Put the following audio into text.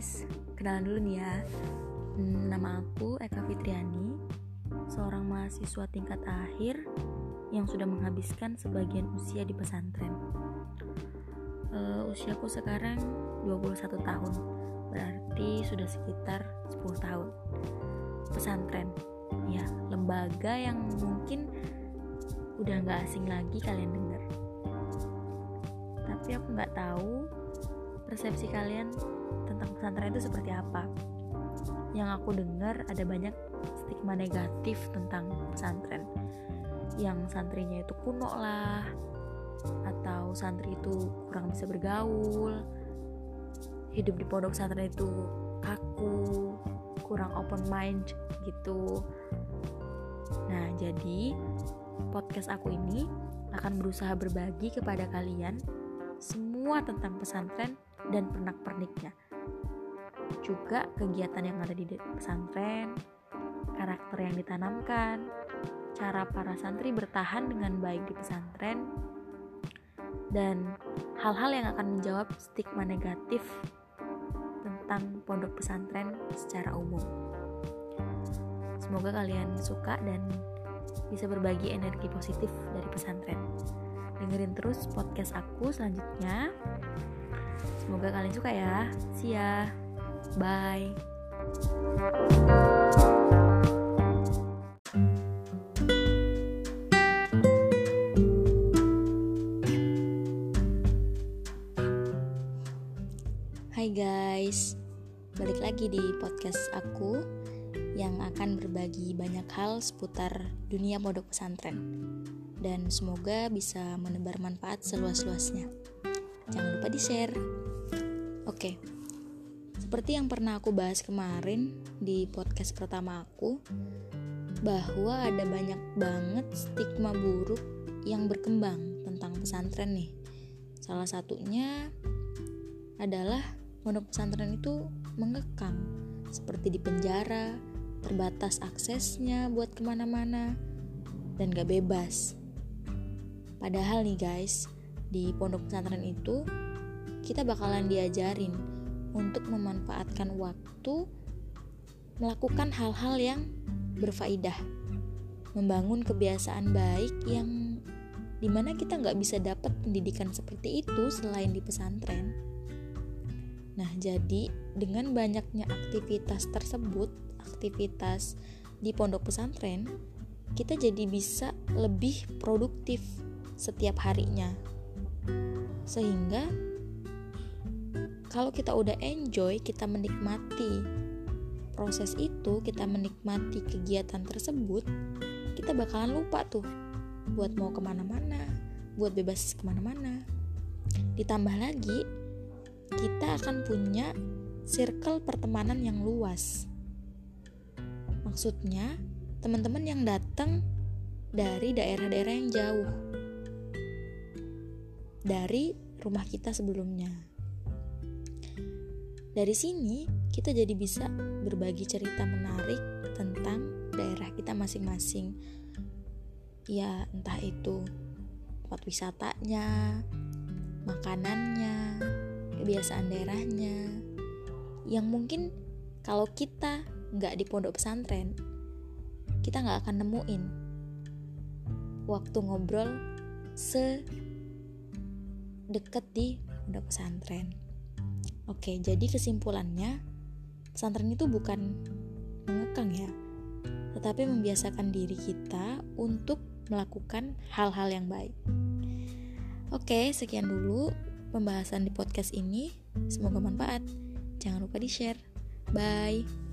guys, kenalan dulu nih ya. Hmm, Nama aku Eka Fitriani, seorang mahasiswa tingkat akhir yang sudah menghabiskan sebagian usia di pesantren. Uh, usiaku sekarang 21 tahun, berarti sudah sekitar 10 tahun. Pesantren, ya lembaga yang mungkin udah nggak asing lagi kalian dengar. Tapi aku nggak tahu persepsi kalian tentang pesantren itu seperti apa. Yang aku dengar ada banyak stigma negatif tentang pesantren. Yang santrinya itu kuno lah atau santri itu kurang bisa bergaul hidup di pondok pesantren itu kaku kurang open mind gitu. Nah jadi podcast aku ini akan berusaha berbagi kepada kalian semua tentang pesantren dan pernak-perniknya. Juga kegiatan yang ada di pesantren, karakter yang ditanamkan, cara para santri bertahan dengan baik di pesantren, dan hal-hal yang akan menjawab stigma negatif tentang pondok pesantren secara umum. Semoga kalian suka dan bisa berbagi energi positif dari pesantren. Dengerin terus podcast aku selanjutnya. Semoga kalian suka ya. See ya. Bye. Hai guys, balik lagi di podcast aku yang akan berbagi banyak hal seputar dunia pondok pesantren dan semoga bisa menebar manfaat seluas-luasnya. Jangan lupa di-share. Oke, seperti yang pernah aku bahas kemarin di podcast pertama aku, bahwa ada banyak banget stigma buruk yang berkembang tentang pesantren nih. Salah satunya adalah pondok pesantren itu mengekang, seperti di penjara, terbatas aksesnya buat ke mana-mana, dan gak bebas. Padahal nih guys, di pondok pesantren itu kita bakalan diajarin untuk memanfaatkan waktu melakukan hal-hal yang berfaedah membangun kebiasaan baik yang di mana kita nggak bisa dapat pendidikan seperti itu selain di pesantren. Nah jadi dengan banyaknya aktivitas tersebut aktivitas di pondok pesantren kita jadi bisa lebih produktif setiap harinya sehingga kalau kita udah enjoy, kita menikmati proses itu, kita menikmati kegiatan tersebut, kita bakalan lupa tuh buat mau ke mana-mana, buat bebas ke mana-mana. Ditambah lagi, kita akan punya circle pertemanan yang luas. Maksudnya, teman-teman yang datang dari daerah-daerah yang jauh dari rumah kita sebelumnya. Dari sini, kita jadi bisa berbagi cerita menarik tentang daerah kita masing-masing. Ya, entah itu tempat wisatanya, makanannya, kebiasaan daerahnya, yang mungkin kalau kita nggak di pondok pesantren, kita nggak akan nemuin waktu ngobrol se deket di pondok pesantren. Oke, jadi kesimpulannya, pesantren itu bukan mengekang ya, tetapi membiasakan diri kita untuk melakukan hal-hal yang baik. Oke, sekian dulu pembahasan di podcast ini. Semoga manfaat. Jangan lupa di-share. Bye.